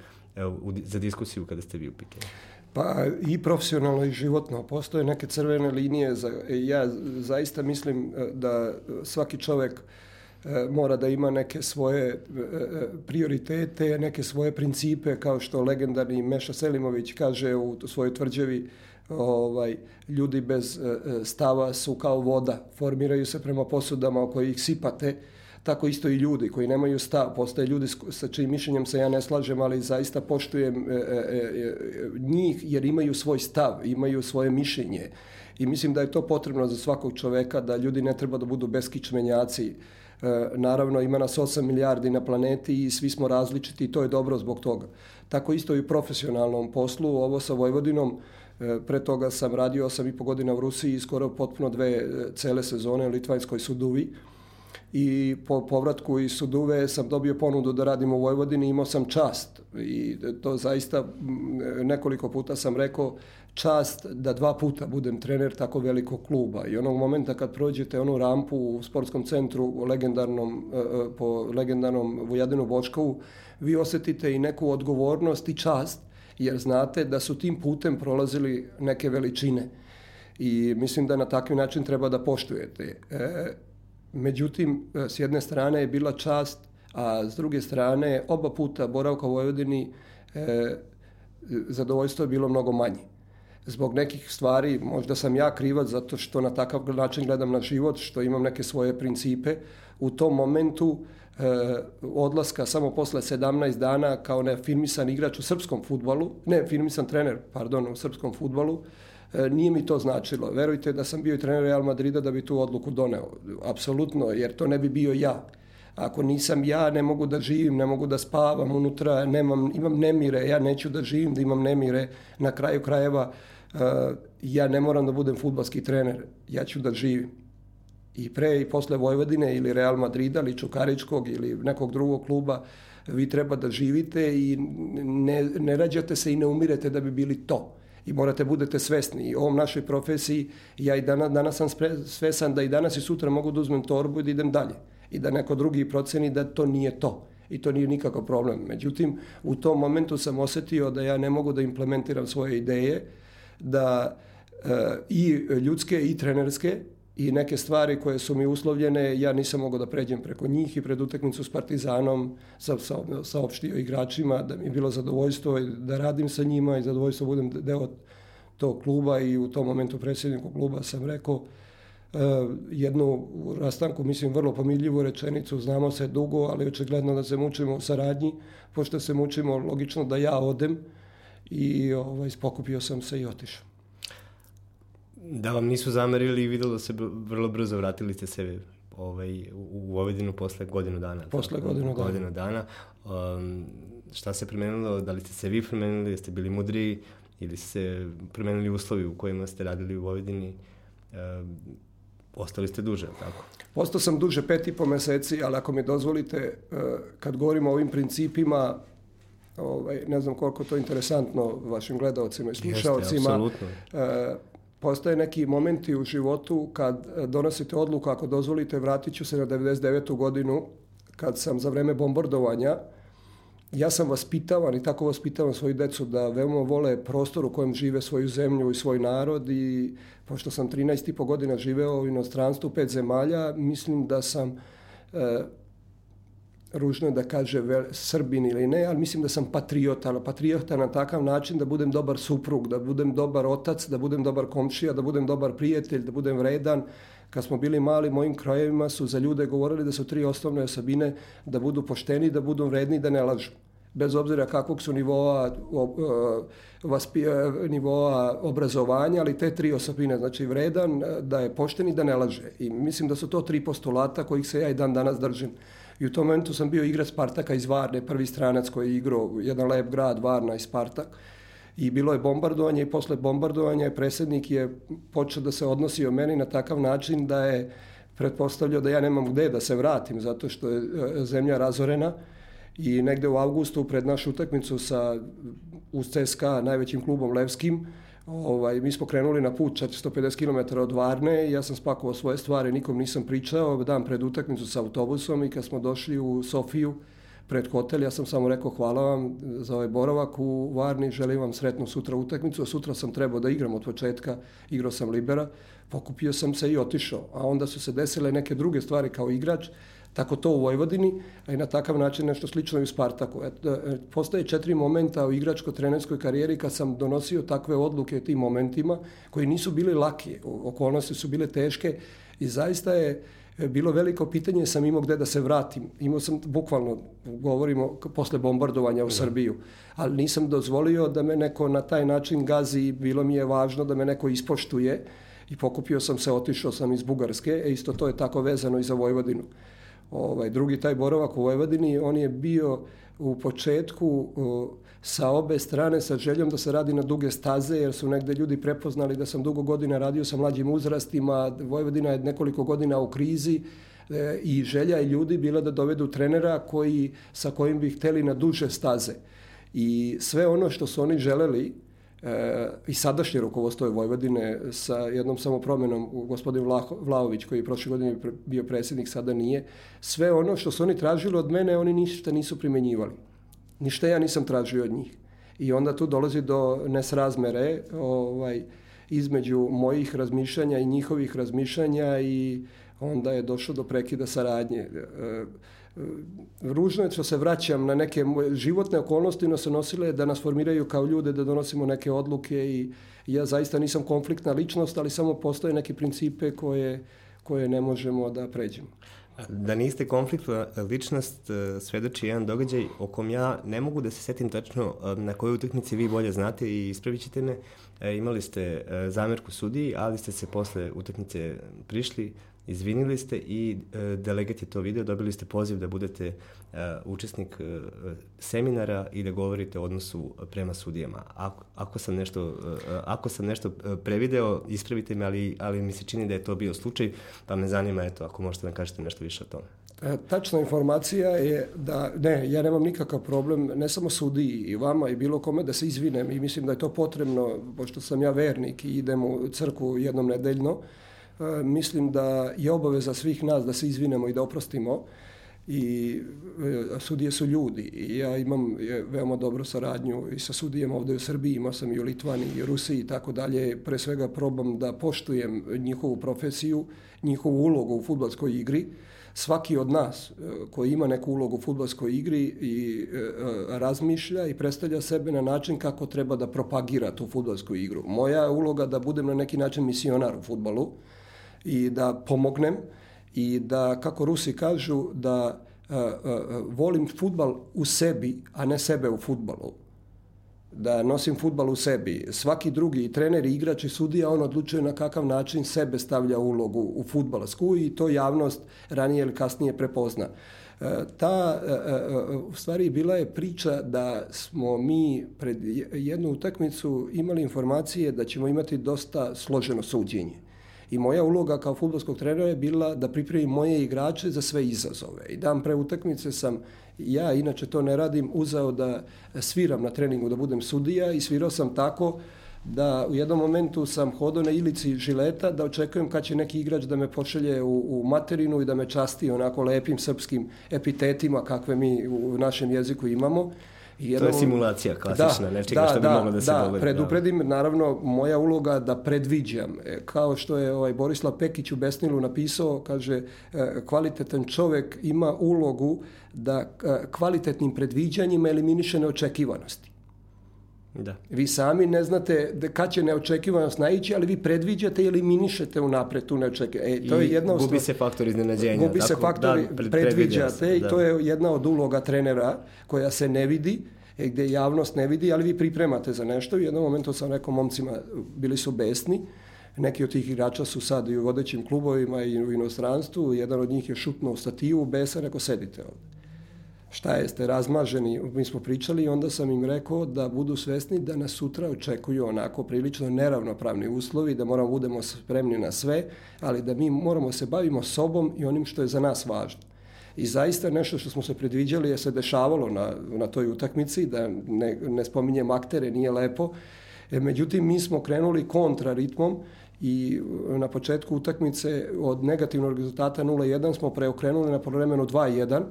za diskusiju kada ste vi u pitanju? Pa i profesionalno i životno. Postoje neke crvene linije. Za, ja zaista mislim e, da svaki čovek e, mora da ima neke svoje e, prioritete, neke svoje principe, kao što legendarni Meša Selimović kaže u svojoj tvrđavi, ovaj, ljudi bez stava su kao voda, formiraju se prema posudama oko ih sipate, tako isto i ljudi koji nemaju stav. Postoje ljudi sa čijim mišljenjem se ja ne slažem, ali zaista poštujem e, e, e, njih jer imaju svoj stav, imaju svoje mišljenje. I mislim da je to potrebno za svakog čoveka, da ljudi ne treba da budu beskičmenjaci. E, naravno, ima nas 8 milijardi na planeti i svi smo različiti i to je dobro zbog toga. Tako isto i u profesionalnom poslu, ovo sa Vojvodinom, e, pre toga sam radio 8,5 godina u Rusiji i skoro potpuno dve e, cele sezone u Litvanskoj suduvi i po povratku iz Suduve sam dobio ponudu da radim u Vojvodini, imao sam čast. I to zaista nekoliko puta sam rekao čast da dva puta budem trener tako velikog kluba. I onog momenta kad prođete onu rampu u sportskom centru legendarnom, e, e, po legendarnom Vujadinu Bočkovu, vi osetite i neku odgovornost i čast jer znate da su tim putem prolazili neke veličine. I mislim da na takav način treba da poštujete. E, Međutim, e, s jedne strane je bila čast, a s druge strane oba puta boravka u Vojvodini e, zadovoljstvo je bilo mnogo manje. Zbog nekih stvari, možda sam ja krivac zato što na takav način gledam na život, što imam neke svoje principe. U tom momentu e, odlaska samo posle 17 dana kao nefirmisan igrač u srpskom futbalu, ne, firmisan trener, pardon, u srpskom futbalu, E, nije mi to značilo. Verujte da sam bio i trener Real Madrida da bi tu odluku doneo. Apsolutno, jer to ne bi bio ja. Ako nisam ja, ne mogu da živim, ne mogu da spavam unutra, nemam, imam nemire, ja neću da živim, da imam nemire. Na kraju krajeva, uh, ja ne moram da budem futbalski trener, ja ću da živim. I pre i posle Vojvodine ili Real Madrida ili Čukaričkog ili nekog drugog kluba, vi treba da živite i ne, ne rađate se i ne umirete da bi bili to i morate budete svesni. I ovom našoj profesiji, ja i danas, danas sam svesan da i danas i sutra mogu da uzmem torbu i da idem dalje. I da neko drugi proceni da to nije to. I to nije nikakav problem. Međutim, u tom momentu sam osetio da ja ne mogu da implementiram svoje ideje, da e, i ljudske i trenerske, i neke stvari koje su mi uslovljene, ja nisam mogao da pređem preko njih i pred utakmicu s Partizanom sam saopštio igračima da mi je bilo zadovoljstvo da radim sa njima i zadovoljstvo budem deo tog kluba i u tom momentu predsjedniku kluba sam rekao uh, jednu rastanku, mislim, vrlo pomiljivu rečenicu, znamo se dugo, ali očigledno da se mučimo u saradnji, pošto se mučimo, logično da ja odem i ovaj, spokupio sam se i otišao da vam nisu zamerili i videlo da se vrlo brzo vratili ste se ovaj, u Vojvodinu posle godinu dana. Posle godinu dana. Godinu dana. Um, šta se promenilo? Da li ste se vi promenili? Jeste bili mudriji? Ili ste promenili uslovi u kojima ste radili u Vojvodini? Um, ostali ste duže, tako? Ostao sam duže pet i po meseci, ali ako mi dozvolite, uh, kad govorimo o ovim principima, ovaj, ne znam koliko to interesantno vašim gledalcima i slušalcima. Jeste, apsolutno. Uh, postoje neki momenti u životu kad e, donosite odluku, ako dozvolite, vratit ću se na 99. godinu, kad sam za vreme bombardovanja, ja sam vaspitavan i tako vaspitavam svoju decu da veoma vole prostor u kojem žive svoju zemlju i svoj narod i pošto sam 13 i po godina živeo u inostranstvu, pet zemalja, mislim da sam e, ružno da kaže vel, Srbin ili ne, ali mislim da sam patriota, ali patriota na takav način da budem dobar suprug, da budem dobar otac, da budem dobar komšija, da budem dobar prijatelj, da budem vredan. Kad smo bili mali, mojim krajevima su za ljude govorili da su tri osnovne osobine da budu pošteni, da budu vredni, da ne lažu bez obzira kakvog su nivoa, vaspi, nivoa obrazovanja, ali te tri osobine, znači vredan, da je pošten i da ne laže. I mislim da su to tri postulata kojih se ja i dan danas držim. I u tom momentu sam bio igrač Spartaka iz Varne, prvi stranac koji je igrao jedan lep grad, Varna i Spartak. i bilo je bombardovanje i posle bombardovanja je predsjednik je počeo da se odnosi o meni na takav način da je pretpostavljao da ja nemam gde da se vratim zato što je e, zemlja razorena i negde u avgustu pred našu utakmicu sa uz CSKA najvećim klubom Levskim Ovaj, mi smo krenuli na put 450 km od Varne i ja sam spakovao svoje stvari, nikom nisam pričao, dan pred utakmicu sa autobusom i kad smo došli u Sofiju, pred hotel, ja sam samo rekao hvala vam za ovaj boravak u Varni, želim vam sretnu sutra utakmicu, a sutra sam trebao da igram od početka, igrao sam libera, pokupio sam se i otišao, a onda su se desile neke druge stvari kao igrač, tako to u Vojvodini, a i na takav način nešto slično i u Spartaku. E, postoje četiri momenta u igračko-trenerskoj karijeri kad sam donosio takve odluke tim momentima koji nisu bili laki, okolnosti su bile teške i zaista je E, bilo veliko pitanje, sam imao gde da se vratim. Imao sam, bukvalno, govorimo, posle bombardovanja u da. Srbiju, ali nisam dozvolio da me neko na taj način gazi i bilo mi je važno da me neko ispoštuje i pokupio sam se, otišao sam iz Bugarske, e isto to je tako vezano i za Vojvodinu. Ovaj, drugi taj boravak u Vojvodini, on je bio u početku sa obe strane sa željom da se radi na duge staze, jer su negde ljudi prepoznali da sam dugo godina radio sa mlađim uzrastima, Vojvodina je nekoliko godina u krizi, e, i želja i ljudi bila da dovedu trenera koji, sa kojim bi hteli na duže staze. I sve ono što su oni želeli, e, i sadašnje rukovodstvo Vojvodine sa jednom samo promenom gospodin Vlaho, Vlaović koji je prošle godine bio predsjednik, sada nije, sve ono što su oni tražili od mene, oni ništa nisu primenjivali. Ništa ja nisam tražio od njih. I onda tu dolazi do nesrazmere ovaj, između mojih razmišljanja i njihovih razmišljanja i onda je došlo do prekida saradnje. E, ružno je što se vraćam na neke životne okolnosti, no se nosile da nas formiraju kao ljude, da donosimo neke odluke i ja zaista nisam konfliktna ličnost, ali samo postoje neke principe koje, koje ne možemo da pređemo. Da niste konfliktna ličnost e, svedoči jedan događaj o kom ja ne mogu da se setim tačno na kojoj utakmici vi bolje znate i ispravit ćete me. E, imali ste zamerku sudiji, ali ste se posle utakmice prišli, izvinili ste i e, delegat je to video, dobili ste poziv da budete e, učesnik e, seminara i da govorite o odnosu prema sudijama. Ako, ako sam nešto, e, ako sam nešto e, prevideo, ispravite me, ali, ali mi se čini da je to bio slučaj, pa me zanima, eto, ako možete da kažete nešto više o tome. E, tačna informacija je da, ne, ja nemam nikakav problem, ne samo sudiji i vama i bilo kome da se izvinem i mislim da je to potrebno, pošto sam ja vernik i idem u crku jednom nedeljno, E, mislim da je obaveza svih nas da se izvinemo i da oprostimo i e, sudije su ljudi i ja imam veoma dobru saradnju i sa sudijama ovde u Srbiji, imao sam i u Litvani i Rusiji i tako dalje, pre svega probam da poštujem njihovu profesiju, njihovu ulogu u futbolskoj igri, svaki od nas e, koji ima neku ulogu u futbolskoj igri i razmišlja i predstavlja sebe na način kako treba da propagira tu futbolsku igru. Moja uloga da budem na neki način misionar u futbolu, i da pomognem i da, kako Rusi kažu, da volim futbal u sebi, a ne sebe u futbalu da nosim futbal u sebi. Svaki drugi trener, igrač i sudija, on odlučuje na kakav način sebe stavlja ulogu u futbalsku i to javnost ranije ili kasnije prepozna. E, ta, e, e, u stvari, bila je priča da smo mi pred jednu utakmicu imali informacije da ćemo imati dosta složeno suđenje. I moja uloga kao futbolskog trenera je bila da pripremim moje igrače za sve izazove. I dan pre utakmice sam, ja inače to ne radim, uzao da sviram na treningu, da budem sudija i svirao sam tako da u jednom momentu sam hodao na ilici žileta da očekujem kad će neki igrač da me pošalje u, u materinu i da me časti onako lepim srpskim epitetima kakve mi u našem jeziku imamo Jednom, to je simulacija klasična, da, nečega da, što bi da, moglo da se da, dogodi. Da, predupredim, da. naravno, moja uloga da predviđam. E, kao što je ovaj Borislav Pekić u Besnilu napisao, kaže, e, kvalitetan čovek ima ulogu da e, kvalitetnim predviđanjima eliminiše neočekivanosti. Da. Vi sami ne znate da kad će neočekivanost naići, ali vi predviđate i eliminišete unapred tu neočekivanost. E, to I je jedna gubi se faktor iznenađenja. Gubi se faktor, da, pred, predviđate da. i to je jedna od uloga trenera koja se ne vidi, e, gde javnost ne vidi, ali vi pripremate za nešto. U jednom momentu sam rekao momcima, bili su besni, neki od tih igrača su sad i u vodećim klubovima i u inostranstvu, jedan od njih je šutnuo stativu, besa, rekao sedite ovde. Šta jeste razmaženi, mi smo pričali i onda sam im rekao da budu svesni da nas sutra očekuju onako prilično neravnopravni uslovi, da moramo budemo spremni na sve, ali da mi moramo se bavimo sobom i onim što je za nas važno. I zaista nešto što smo se predviđali je se dešavalo na, na toj utakmici, da ne, ne spominjem aktere, nije lepo. E, međutim, mi smo krenuli kontra ritmom i na početku utakmice od negativnog rezultata 0-1 smo preokrenuli na polovremenu 2-1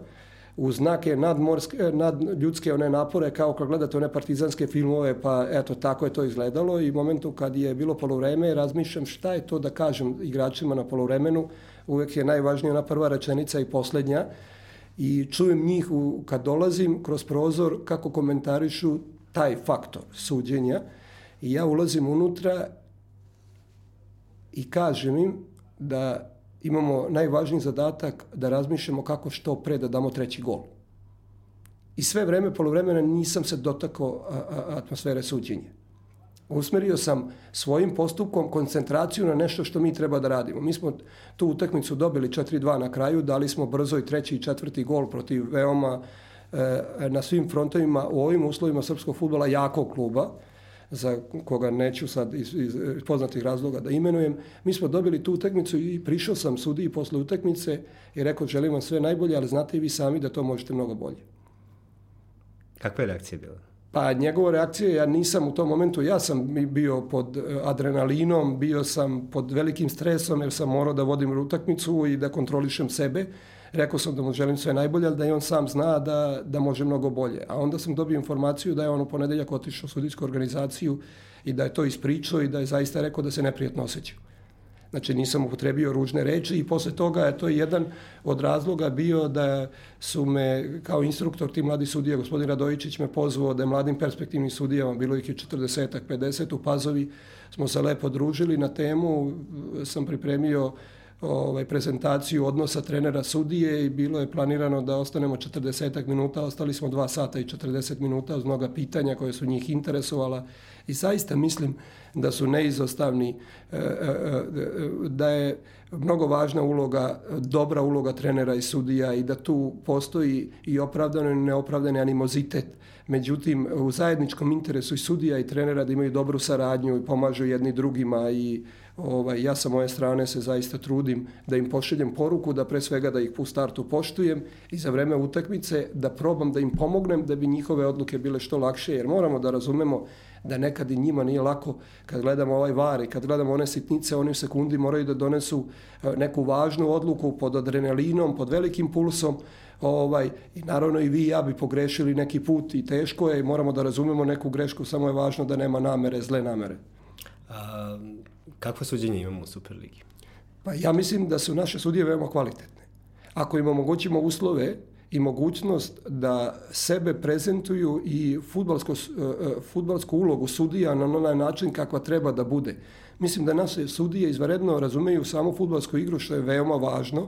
uz znake nadmorske, nadljudske one napore, kao kad gledate one partizanske filmove, pa eto, tako je to izgledalo. I u momentu kad je bilo polovreme, razmišljam šta je to da kažem igračima na polovremenu, uvek je najvažnija ona prva rečenica i poslednja, i čujem njih u, kad dolazim kroz prozor kako komentarišu taj faktor suđenja. I ja ulazim unutra i kažem im da imamo najvažniji zadatak da razmišljamo kako što pre da damo treći gol. I sve vreme, polovremena, nisam se dotakao atmosfere suđenja. Usmerio sam svojim postupkom koncentraciju na nešto što mi treba da radimo. Mi smo tu utakmicu dobili 4-2 na kraju, dali smo brzo i treći i četvrti gol protiv veoma e, na svim frontovima u ovim uslovima srpskog futbola jakog kluba za koga neću sad iz, iz poznatih razloga da imenujem. Mi smo dobili tu utakmicu i prišao sam sudiji posle utakmice i rekao želim vam sve najbolje, ali znate i vi sami da to možete mnogo bolje. Kakva je reakcija bila? Pa njegova reakcija, ja nisam u tom momentu, ja sam bio pod e, adrenalinom, bio sam pod velikim stresom jer sam morao da vodim utakmicu i da kontrolišem sebe. Rekao sam da mu želim sve najbolje, ali da i on sam zna da, da može mnogo bolje. A onda sam dobio informaciju da je on u ponedeljak otišao u sudijsku organizaciju i da je to ispričao i da je zaista rekao da se neprijatno osjećao. Znači nisam upotrebio ružne reči i posle toga je to jedan od razloga bio da su me kao instruktor ti mladi sudija, gospodin Radojičić me pozvao da je mladim perspektivnim sudijama, bilo ih je 40 50 u Pazovi, smo se lepo družili na temu, sam pripremio ovaj, prezentaciju odnosa trenera sudije i bilo je planirano da ostanemo 40 minuta, ostali smo 2 sata i 40 minuta uz mnoga pitanja koje su njih interesovala i zaista mislim da su neizostavni, e, e, e, da je mnogo važna uloga, dobra uloga trenera i sudija i da tu postoji i opravdano i neopravdani animozitet. Međutim, u zajedničkom interesu i sudija i trenera da imaju dobru saradnju i pomažu jedni drugima i ovaj, ja sa moje strane se zaista trudim da im pošaljem poruku, da pre svega da ih u startu poštujem i za vreme utakmice da probam da im pomognem da bi njihove odluke bile što lakše, jer moramo da razumemo da nekad i njima nije lako kad gledamo ovaj var i kad gledamo one sitnice, oni u sekundi moraju da donesu e, neku važnu odluku pod adrenalinom, pod velikim pulsom, ovaj, i naravno i vi i ja bi pogrešili neki put i teško je i moramo da razumemo neku grešku, samo je važno da nema namere, zle namere. Kakva suđenja imamo u Superligi? Pa ja mislim da su naše sudije veoma kvalitetne. Ako im omogućimo uslove i mogućnost da sebe prezentuju i futbalsko, e, e, futbalsku ulogu sudija na onaj način kakva treba da bude. Mislim da naše sudije izvaredno razumeju samo futbalsku igru, što je veoma važno.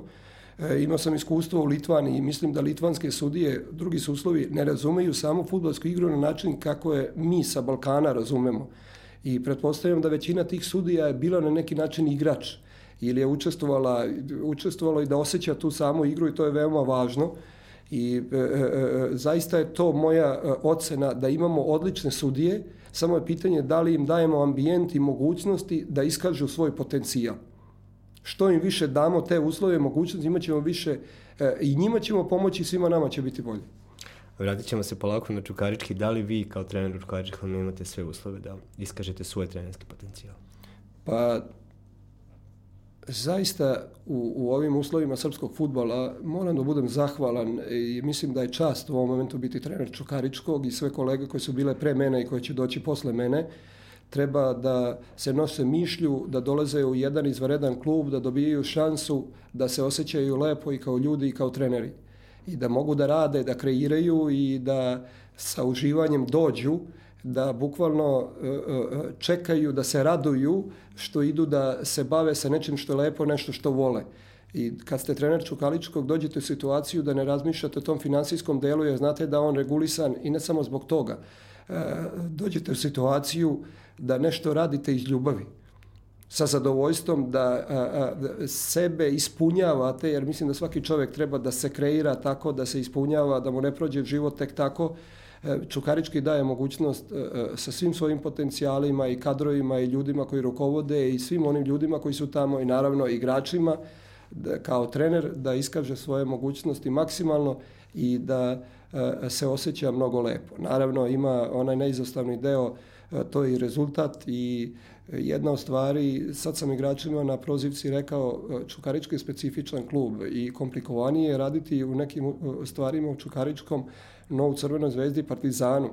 E, imao sam iskustvo u Litvani i mislim da litvanske sudije, drugi su uslovi, ne razumeju samo futbalsku igru na način kako je mi sa Balkana razumemo. I pretpostavljam da većina tih sudija je bila na neki način igrač ili je učestvovala, učestvovalo i da osjeća tu samu igru i to je veoma važno. I e, e, e, zaista je to moja e, ocena da imamo odlične sudije, samo je pitanje da li im dajemo ambijent i mogućnosti da iskažu svoj potencijal. Što im više damo te uslove, mogućnosti, imat ćemo više e, i njima ćemo pomoći, svima nama će biti bolje. Vratit ćemo se polako na Čukarički. Da li vi kao trener u Čukaričkom imate sve uslove da iskažete svoj trenerski potencijal? Pa, zaista u, u ovim uslovima srpskog futbola moram da budem zahvalan i mislim da je čast u ovom momentu biti trener Čukaričkog i sve kolege koje su bile pre mene i koje će doći posle mene treba da se nose mišlju, da dolaze u jedan izvaredan klub, da dobijaju šansu, da se osjećaju lepo i kao ljudi i kao treneri. I da mogu da rade, da kreiraju i da sa uživanjem dođu da bukvalno e, e, čekaju, da se raduju što idu da se bave sa nečim što je lepo, nešto što vole. I kad ste trener Čukaličkog, dođete u situaciju da ne razmišljate o tom finansijskom delu, jer znate da on regulisan i ne samo zbog toga. E, dođete u situaciju da nešto radite iz ljubavi. Sa zadovoljstvom da sebe ispunjavate, jer mislim da svaki čovjek treba da se kreira tako, da se ispunjava, da mu ne prođe život tek tako. E, Čukarički daje mogućnost e, e, sa svim svojim potencijalima i kadrovima i ljudima koji rukovode i svim onim ljudima koji su tamo i naravno igračima da, kao trener da iskaže svoje mogućnosti maksimalno i da se osjeća mnogo lepo. Naravno ima onaj neizostavni deo, to je i rezultat i jedna od stvari, sad sam igračima na prozivci rekao, Čukarički je specifičan klub i komplikovanije je raditi u nekim stvarima u Čukaričkom, no u Crvenoj zvezdi Partizanu.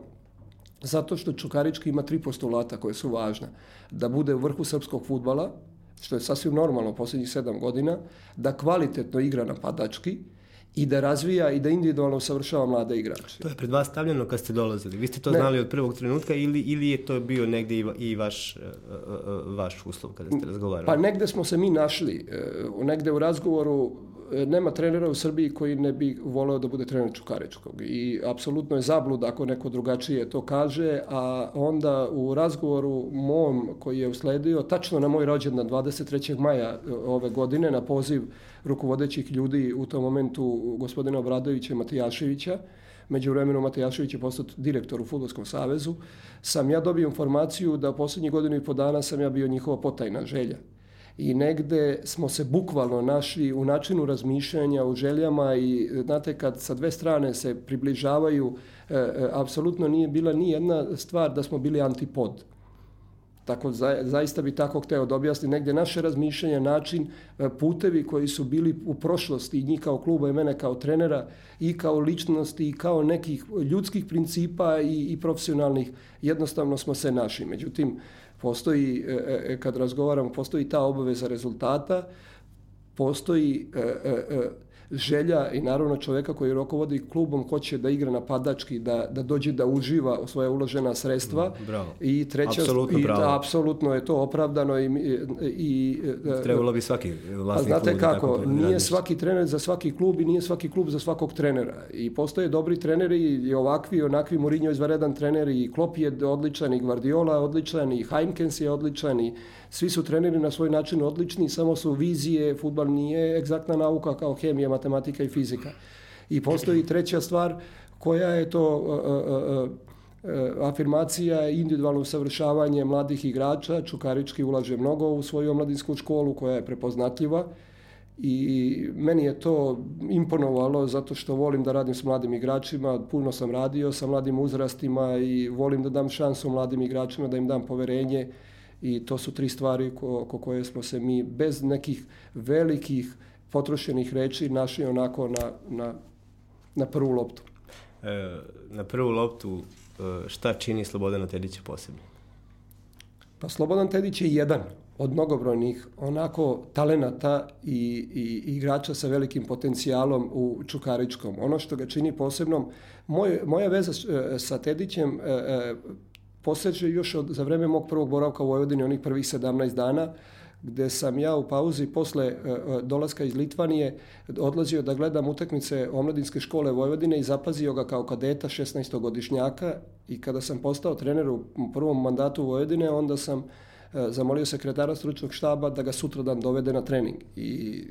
Zato što Čukarički ima tri postulata koje su važne. Da bude u vrhu srpskog futbala, što je sasvim normalno posljednjih sedam godina, da kvalitetno igra napadački, i da razvija i da individualno usavršava mlade igrače. To je pred vas stavljeno kad ste dolazili. Vi ste to ne. znali od prvog trenutka ili, ili je to bio negde i, i vaš, e, e, e, vaš uslov kada ste razgovarali? Pa negde smo se mi našli. Negde u razgovoru nema trenera u Srbiji koji ne bi voleo da bude trener Čukaričkog i apsolutno je zablud ako neko drugačije to kaže, a onda u razgovoru mom koji je usledio, tačno na moj rođendan 23. maja ove godine na poziv rukovodećih ljudi u tom momentu gospodina Obradovića i Matijaševića, među vremenu Matijašević je postao direktor u Futbolskom savezu, sam ja dobio informaciju da poslednjih godinu i po dana sam ja bio njihova potajna želja. I negde smo se bukvalno našli u načinu razmišljanja, u željama i znate kad sa dve strane se približavaju, e, e, apsolutno nije bila ni jedna stvar da smo bili antipod. Tako, za, zaista bi tako hteo da objasni negde naše razmišljanje, način, e, putevi koji su bili u prošlosti i njih kao kluba i mene kao trenera i kao ličnosti i kao nekih ljudskih principa i, i profesionalnih, jednostavno smo se naši. Međutim, postoji, e, e, kad razgovaramo, postoji ta obaveza rezultata, postoji želja i naravno čoveka koji rukovodi klubom hoće da igra napadački, da, da dođe da uživa svoje uložena sredstva. Mm, bravo. I treća apsolutno, i, bravo. apsolutno je to opravdano i, i e, Trebalo bi svaki vlasnik znate kako, tako nije radiš. svaki trener za svaki klub i nije svaki klub za svakog trenera. I postoje dobri treneri i ovakvi i onakvi Mourinho izvaredan trener i Klopp je odličan i Guardiola je odličan i Heimkens je odličan i svi su treneri na svoj način odlični, samo su vizije, futbal nije egzaktna nauka kao hemija, matematika i fizika. I postoji treća stvar koja je to uh, uh, uh, afirmacija individualno usavršavanje mladih igrača. Čukarički ulaže mnogo u svoju omladinsku školu koja je prepoznatljiva i meni je to imponovalo zato što volim da radim s mladim igračima, puno sam radio sa mladim uzrastima i volim da dam šansu mladim igračima, da im dam poverenje i to su tri stvari oko koje smo se mi bez nekih velikih potrošenih reči našli onako na, na, na prvu loptu. E, na prvu loptu e, šta čini Slobodana Tedića posebno? Pa Slobodan Tedić je jedan od mnogobrojnih onako talenata i, i, i igrača sa velikim potencijalom u Čukaričkom. Ono što ga čini posebnom, moj, moja veza e, sa Tedićem e, e, poseže još od, za vreme mog prvog boravka u Vojvodini, onih prvih 17 dana, gde sam ja u pauzi posle e, e, dolaska iz Litvanije odlazio da gledam utakmice omladinske škole Vojvodine i zapazio ga kao kadeta 16-godišnjaka i kada sam postao trener u prvom mandatu Vojvodine, onda sam e, zamolio sekretara stručnog štaba da ga sutra dan dovede na trening. I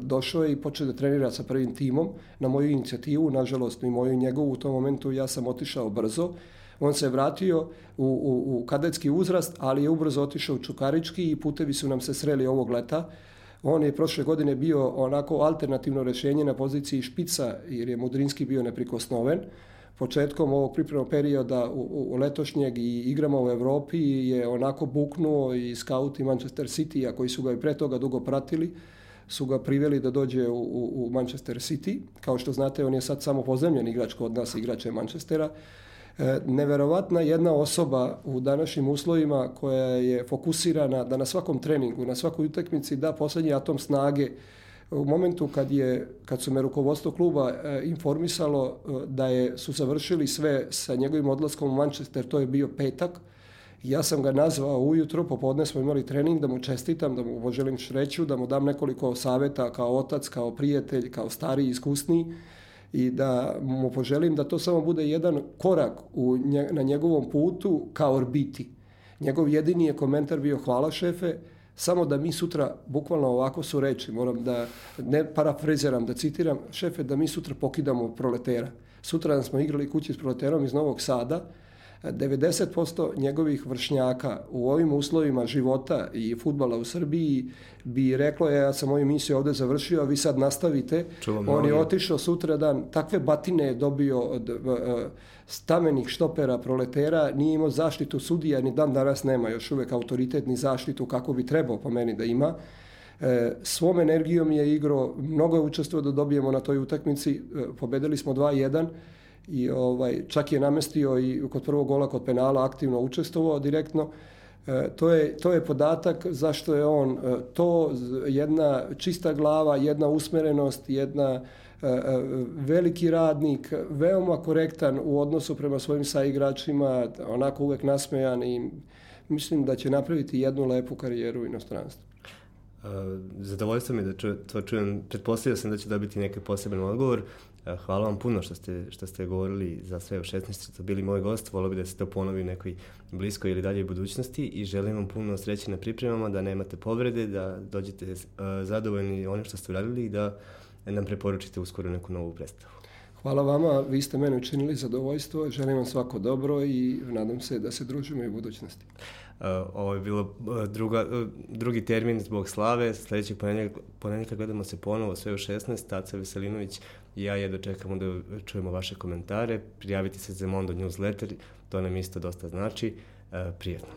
došao je i počeo da trenira sa prvim timom na moju inicijativu, nažalost i moju i njegovu u tom momentu ja sam otišao brzo On se vratio u, u, u kadetski uzrast, ali je ubrzo otišao u Čukarički i putevi su nam se sreli ovog leta. On je prošle godine bio onako alternativno rešenje na poziciji špica, jer je Mudrinski bio neprikosnoven. Početkom ovog pripremnog perioda u, u letošnjeg i igrama u Evropi je onako buknuo i skauti Manchester City, a koji su ga i pre toga dugo pratili, su ga priveli da dođe u, u, u Manchester City. Kao što znate, on je sad samo pozemljen igrač kod nas, igrač je Manchestera. Neverovatna jedna osoba u današnjim uslovima koja je fokusirana da na svakom treningu, na svakoj utakmici da poslednji atom snage. U momentu kad, je, kad su me rukovodstvo kluba e, informisalo e, da je, su završili sve sa njegovim odlaskom u Manchester, to je bio petak, ja sam ga nazvao ujutro, popodne smo imali trening da mu čestitam, da mu poželim sreću, da mu dam nekoliko saveta kao otac, kao prijatelj, kao stariji, iskusniji i da mu poželim da to samo bude jedan korak u na njegovom putu ka orbiti. Njegov jedini je komentar bio hvala šefe, samo da mi sutra, bukvalno ovako su reči, moram da ne parafraziram, da citiram, šefe, da mi sutra pokidamo proletera. Sutra smo igrali kući s proleterom iz Novog Sada, 90% njegovih vršnjaka u ovim uslovima života i futbala u Srbiji bi reklo ja sam moju misiju ovde završio, a vi sad nastavite. Čuvam On je otišao sutra dan, takve batine je dobio od uh, stamenih štopera proletera, nije imao zaštitu sudija, ni dan danas nema još uvek autoritet ni zaštitu kako bi trebao po meni da ima. E, svom energijom je igrao, mnogo je učestvovao da dobijemo na toj utakmici, e, pobedili smo 2-1 i ovaj, čak je namestio i kod prvog gola kod penala aktivno učestvovao direktno. E, to, je, to je podatak zašto je on e, to jedna čista glava, jedna usmerenost, jedna e, e, veliki radnik, veoma korektan u odnosu prema svojim saigračima, onako uvek nasmejan i mislim da će napraviti jednu lepu karijeru u inostranstvu. Uh, zadovoljstvo mi je da ču, to čujem. Pretpostavio sam da će dobiti neki poseban odgovor. Hvala vam puno što ste, što ste govorili za sve u 16. što bili moj gost. Volio bi da se to ponovi u nekoj bliskoj ili daljoj budućnosti i želim vam puno sreće na pripremama, da nemate povrede, da dođete uh, zadovoljni onim što ste uradili i da nam preporučite uskoro neku novu predstavu. Hvala vama, vi ste mene učinili zadovoljstvo, želim vam svako dobro i nadam se da se družimo i u budućnosti. Uh, ovo je bilo uh, druga, drugi termin zbog slave. Sledećeg ponedjeljka, ponedjeljka gledamo se ponovo sve u 16. Taca Veselinović ja jedno čekamo da čujemo vaše komentare. Prijavite se za Mondo newsletter, to nam isto dosta znači. Uh, prijetno.